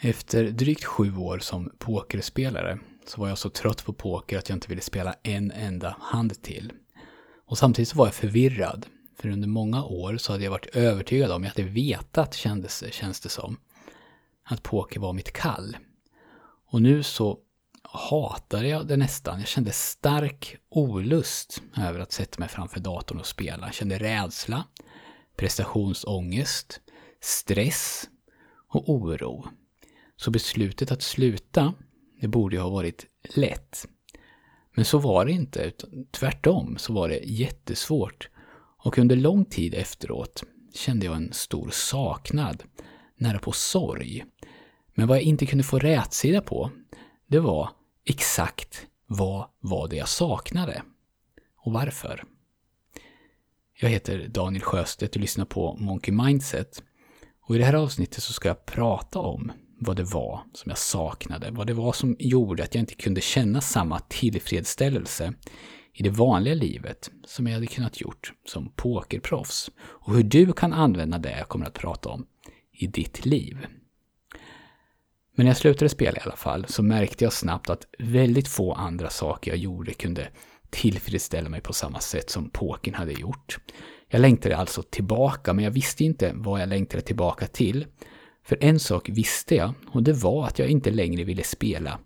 Efter drygt sju år som pokerspelare så var jag så trött på poker att jag inte ville spela en enda hand till. Och samtidigt så var jag förvirrad. För under många år så hade jag varit övertygad om, jag hade vetat kändes, känns det som, att poker var mitt kall. Och nu så hatade jag det nästan. Jag kände stark olust över att sätta mig framför datorn och spela. Jag kände rädsla, prestationsångest, stress och oro. Så beslutet att sluta, det borde ju ha varit lätt. Men så var det inte, utan tvärtom så var det jättesvårt. Och under lång tid efteråt kände jag en stor saknad, nära på sorg. Men vad jag inte kunde få rätsida på, det var exakt vad var det jag saknade. Och varför. Jag heter Daniel Sjöstedt och lyssnar på Monkey Mindset. Och i det här avsnittet så ska jag prata om vad det var som jag saknade, vad det var som gjorde att jag inte kunde känna samma tillfredsställelse i det vanliga livet som jag hade kunnat gjort som pokerproffs. Och hur du kan använda det jag kommer att prata om i ditt liv. Men när jag slutade spela i alla fall så märkte jag snabbt att väldigt få andra saker jag gjorde kunde tillfredsställa mig på samma sätt som pokern hade gjort. Jag längtade alltså tillbaka, men jag visste inte vad jag längtade tillbaka till. För en sak visste jag, och det var att jag inte längre ville spela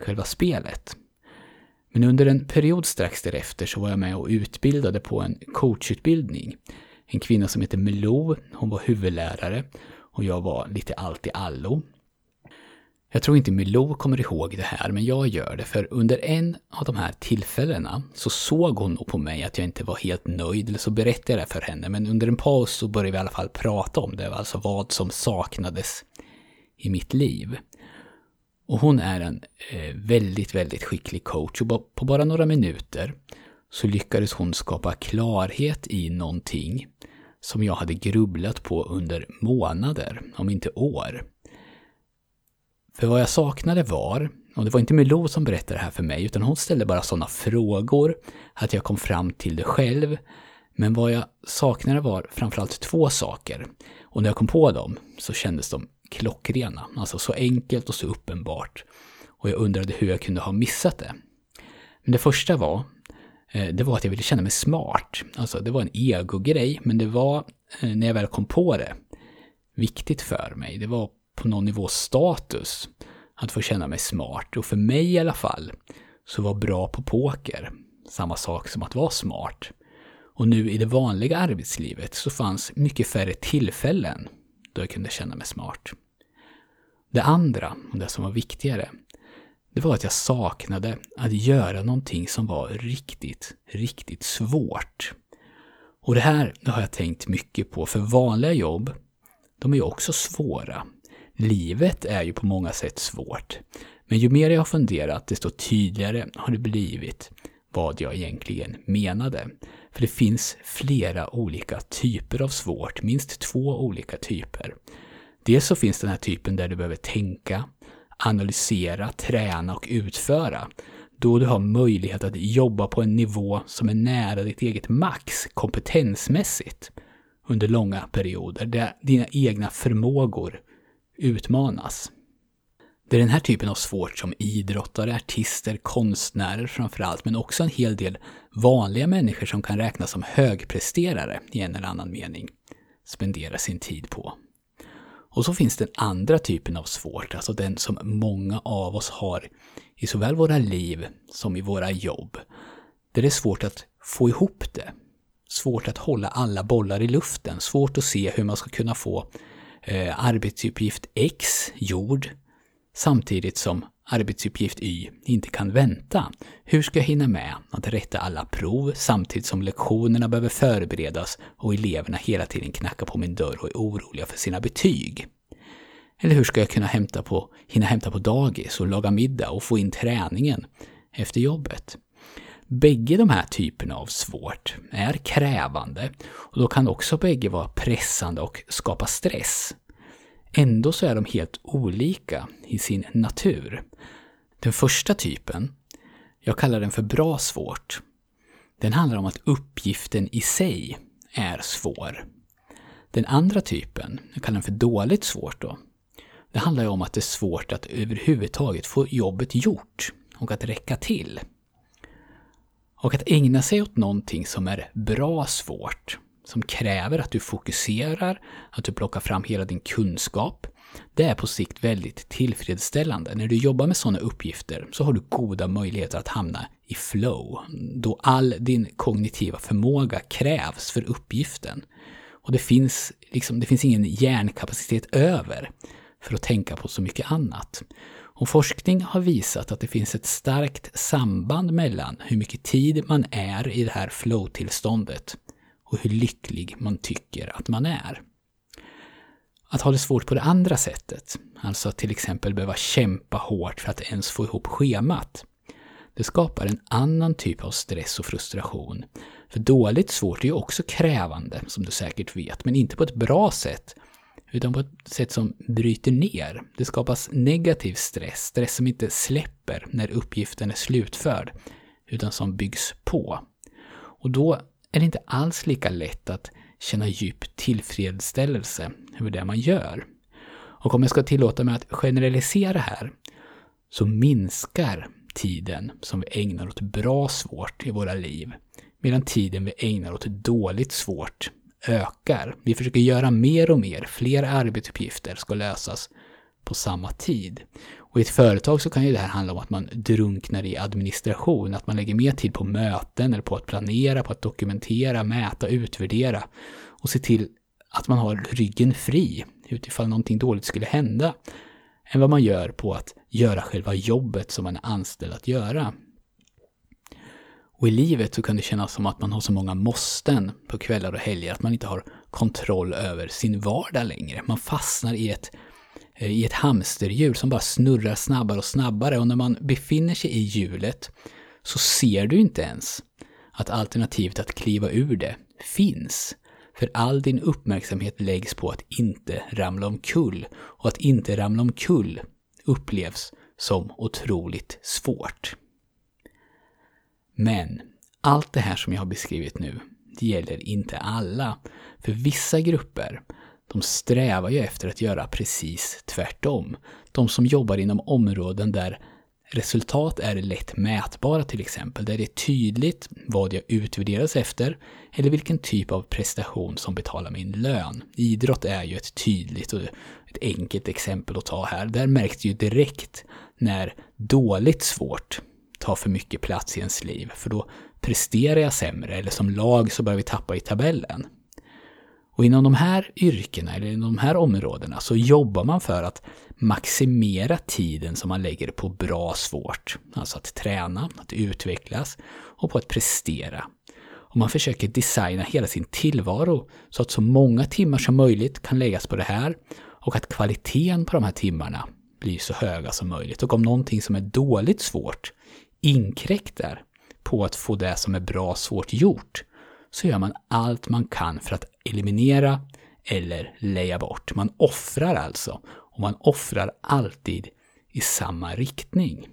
själva spelet. Men under en period strax därefter så var jag med och utbildade på en coachutbildning. En kvinna som heter Melo, hon var huvudlärare och jag var lite allt i allo. Jag tror inte Milou kommer ihåg det här, men jag gör det, för under en av de här tillfällena så såg hon nog på mig att jag inte var helt nöjd, eller så berättade jag det för henne, men under en paus så började vi i alla fall prata om det, alltså vad som saknades i mitt liv. Och hon är en eh, väldigt, väldigt skicklig coach och på bara några minuter så lyckades hon skapa klarhet i någonting som jag hade grubblat på under månader, om inte år. För vad jag saknade var, och det var inte Milou som berättade det här för mig, utan hon ställde bara sådana frågor att jag kom fram till det själv. Men vad jag saknade var framförallt två saker. Och när jag kom på dem så kändes de klockrena. Alltså så enkelt och så uppenbart. Och jag undrade hur jag kunde ha missat det. Men det första var, eh, det var att jag ville känna mig smart. Alltså det var en ego-grej, men det var, eh, när jag väl kom på det, viktigt för mig. Det var på någon nivå status att få känna mig smart. Och för mig i alla fall så var bra på poker samma sak som att vara smart. Och nu i det vanliga arbetslivet så fanns mycket färre tillfällen då jag kunde känna mig smart. Det andra, och det som var viktigare, det var att jag saknade att göra någonting som var riktigt, riktigt svårt. Och det här det har jag tänkt mycket på, för vanliga jobb, de är ju också svåra livet är ju på många sätt svårt. Men ju mer jag har funderat, desto tydligare har det blivit vad jag egentligen menade. För det finns flera olika typer av svårt, minst två olika typer. Dels så finns den här typen där du behöver tänka, analysera, träna och utföra. Då du har möjlighet att jobba på en nivå som är nära ditt eget max kompetensmässigt under långa perioder, där dina egna förmågor utmanas. Det är den här typen av svårt som idrottare, artister, konstnärer framförallt, men också en hel del vanliga människor som kan räknas som högpresterare i en eller annan mening, spenderar sin tid på. Och så finns den andra typen av svårt, alltså den som många av oss har i såväl våra liv som i våra jobb. Där det är svårt att få ihop det. Svårt att hålla alla bollar i luften, svårt att se hur man ska kunna få eh, arbetsuppgift X gjord samtidigt som arbetsuppgift Y inte kan vänta. Hur ska jag hinna med att rätta alla prov samtidigt som lektionerna behöver förberedas och eleverna hela tiden knackar på min dörr och är oroliga för sina betyg? Eller hur ska jag kunna hämta på, hinna hämta på dagis och laga middag och få in träningen efter jobbet? Bägge de här typerna av svårt är krävande och då kan också bägge vara pressande och skapa stress. Ändå så är de helt olika i sin natur. Den första typen, jag kallar den för bra svårt, den handlar om att uppgiften i sig är svår. Den andra typen, jag kallar den för dåligt svårt då, Det handlar ju om att det är svårt att överhuvudtaget få jobbet gjort och att räcka till. Och att ägna sig åt någonting som är bra svårt, som kräver att du fokuserar, att du plockar fram hela din kunskap, det är på sikt väldigt tillfredsställande. När du jobbar med sådana uppgifter så har du goda möjligheter att hamna i flow, då all din kognitiva förmåga krävs för uppgiften. Och det finns, liksom, det finns ingen hjärnkapacitet över för att tänka på så mycket annat. Och forskning har visat att det finns ett starkt samband mellan hur mycket tid man är i det här flow-tillståndet och hur lycklig man tycker att man är. Att ha det svårt på det andra sättet, alltså att till exempel behöva kämpa hårt för att ens få ihop schemat, det skapar en annan typ av stress och frustration. För dåligt svårt är ju också krävande, som du säkert vet, men inte på ett bra sätt, utan på ett sätt som bryter ner. Det skapas negativ stress, stress som inte släpper när uppgiften är slutförd, utan som byggs på. Och då är det inte alls lika lätt att känna djup tillfredsställelse över det man gör. Och om jag ska tillåta mig att generalisera här, så minskar tiden som vi ägnar åt bra svårt i våra liv, medan tiden vi ägnar åt dåligt svårt ökar. Vi försöker göra mer och mer, fler arbetsuppgifter ska lösas på samma tid. Och i ett företag så kan ju det här handla om att man drunknar i administration, att man lägger mer tid på möten eller på att planera, på att dokumentera, mäta, utvärdera och se till att man har ryggen fri utifall någonting dåligt skulle hända än vad man gör på att göra själva jobbet som man är anställd att göra. Och i livet så kan det kännas som att man har så många måsten på kvällar och helger att man inte har kontroll över sin vardag längre. Man fastnar i ett, Eh, i ett hamsterhjul som bara snurrar snabbare och snabbare och när man befinner sig i hjulet så ser du inte ens att alternativet att kliva ur det finns. För all din uppmärksamhet läggs på att inte ramla omkull och att inte ramla omkull upplevs som otroligt svårt. Men allt det här som jag har beskrivit nu, det gäller inte alla. För vissa grupper, de strävar ju efter att göra precis tvärtom. De som jobbar inom områden där resultat är lätt mätbara till exempel, där det är tydligt vad jag utvärderas efter eller vilken typ av prestation som betalar min lön. Idrott är ju ett tydligt och ett enkelt exempel att ta här. Där märks det ju direkt när dåligt svårt tar för mycket plats i ens liv, för då presterar jag sämre eller som lag så börjar vi tappa i tabellen. Och inom de här yrkena, eller inom de här områdena, så jobbar man för att maximera tiden som man lägger på bra svårt. Alltså att träna, att utvecklas och på att prestera. Och man försöker designa hela sin tillvaro så att så många timmar som möjligt kan läggas på det här och att kvaliteten på de här timmarna blir så höga som möjligt. Och om någonting som är dåligt svårt inkräktar på att få det som är bra svårt gjort, så gör man allt man kan för att eliminera eller leja bort. Man offrar alltså, och man offrar alltid i samma riktning.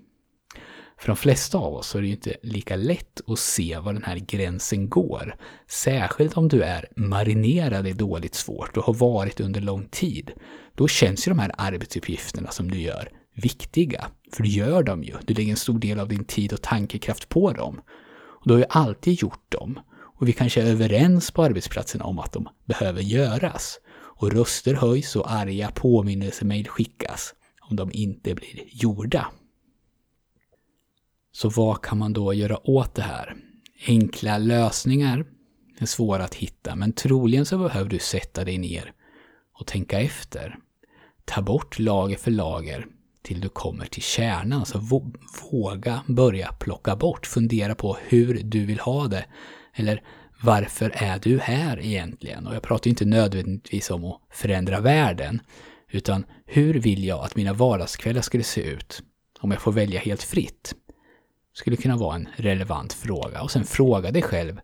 För de flesta av oss är det ju inte lika lätt att se var den här gränsen går. Särskilt om du är marinerad i dåligt svårt och har varit under lång tid. Då känns ju de här arbetsuppgifterna som du gör viktiga. För du gör dem ju. Du lägger en stor del av din tid och tankekraft på dem. Och du har ju alltid gjort dem. Och vi kanske är överens på arbetsplatsen om att de behöver göras. Och röster höjs och arga påminnelsemejl skickas om de inte blir gjorda. Så vad kan man då göra åt det här? Enkla lösningar är svåra att hitta, men troligen så behöver du sätta dig ner och tänka efter. Ta bort lager för lager till du kommer till kärnan. Så våga börja plocka bort, fundera på hur du vill ha det. Eller varför är du här egentligen? Och jag pratar inte nödvändigtvis om att förändra världen, utan hur vill jag att mina vardagskvällar skulle se ut om jag får välja helt fritt? Skulle kunna vara en relevant fråga. Och sen fråga dig själv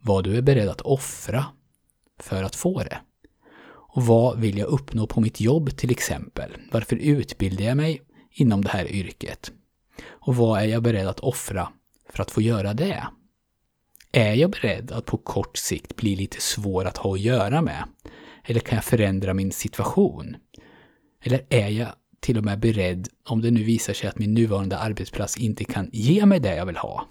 vad du är beredd att offra för att få det. Och vad vill jag uppnå på mitt jobb till exempel? Varför utbildar jag mig inom det här yrket? Och vad är jag beredd att offra för att få göra det? Är jag beredd att på kort sikt bli lite svår att ha att göra med? Eller kan jag förändra min situation? Eller är jag till och med beredd, om det nu visar sig att min nuvarande arbetsplats inte kan ge mig det jag vill ha,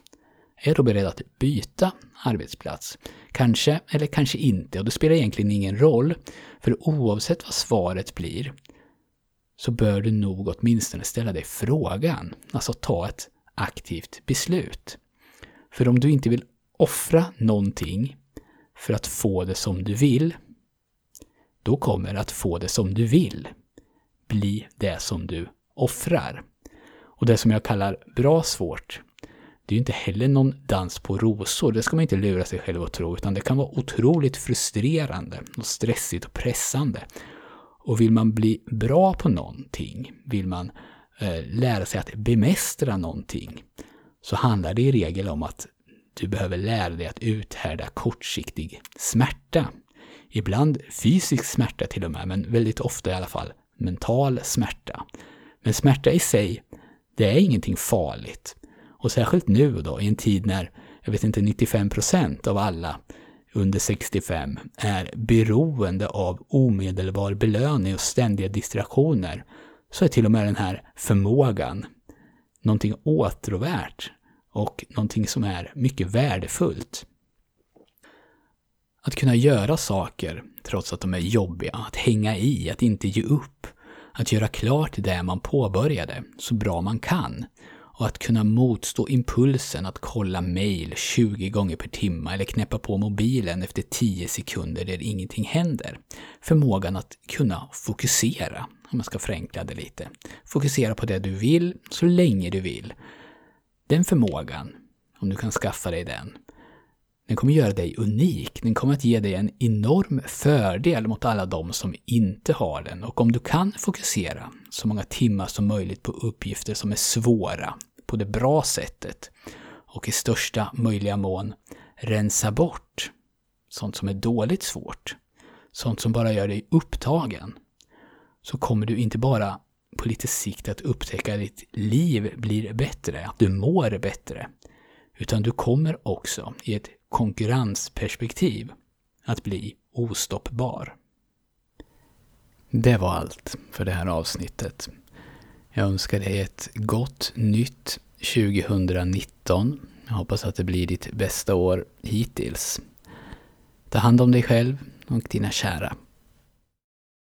är jag då beredd att byta arbetsplats? Kanske, eller kanske inte, och det spelar egentligen ingen roll, för oavsett vad svaret blir, så bör du nog åtminstone ställa dig frågan, alltså ta ett aktivt beslut. För om du inte vill offra någonting för att få det som du vill, då kommer att få det som du vill bli det som du offrar. Och det som jag kallar bra svårt, det är ju inte heller någon dans på rosor, det ska man inte lura sig själv att tro, utan det kan vara otroligt frustrerande och stressigt och pressande. Och vill man bli bra på någonting, vill man eh, lära sig att bemästra någonting, så handlar det i regel om att du behöver lära dig att uthärda kortsiktig smärta. Ibland fysisk smärta till och med, men väldigt ofta i alla fall mental smärta. Men smärta i sig, det är ingenting farligt. Och särskilt nu då, i en tid när, jag vet inte, 95% av alla under 65 är beroende av omedelbar belöning och ständiga distraktioner, så är till och med den här förmågan någonting åtråvärt och någonting som är mycket värdefullt. Att kunna göra saker trots att de är jobbiga, att hänga i, att inte ge upp, att göra klart det man påbörjade så bra man kan och att kunna motstå impulsen att kolla mail 20 gånger per timme eller knäppa på mobilen efter 10 sekunder där ingenting händer. Förmågan att kunna fokusera, om man ska förenkla det lite. Fokusera på det du vill, så länge du vill. Den förmågan, om du kan skaffa dig den, den kommer göra dig unik. Den kommer att ge dig en enorm fördel mot alla de som inte har den. Och om du kan fokusera så många timmar som möjligt på uppgifter som är svåra, på det bra sättet, och i största möjliga mån rensa bort sånt som är dåligt svårt, sånt som bara gör dig upptagen, så kommer du inte bara på lite sikt att upptäcka att ditt liv blir bättre, att du mår bättre, utan du kommer också i ett konkurrensperspektiv att bli ostoppbar. Det var allt för det här avsnittet. Jag önskar dig ett gott nytt 2019. Jag hoppas att det blir ditt bästa år hittills. Ta hand om dig själv och dina kära.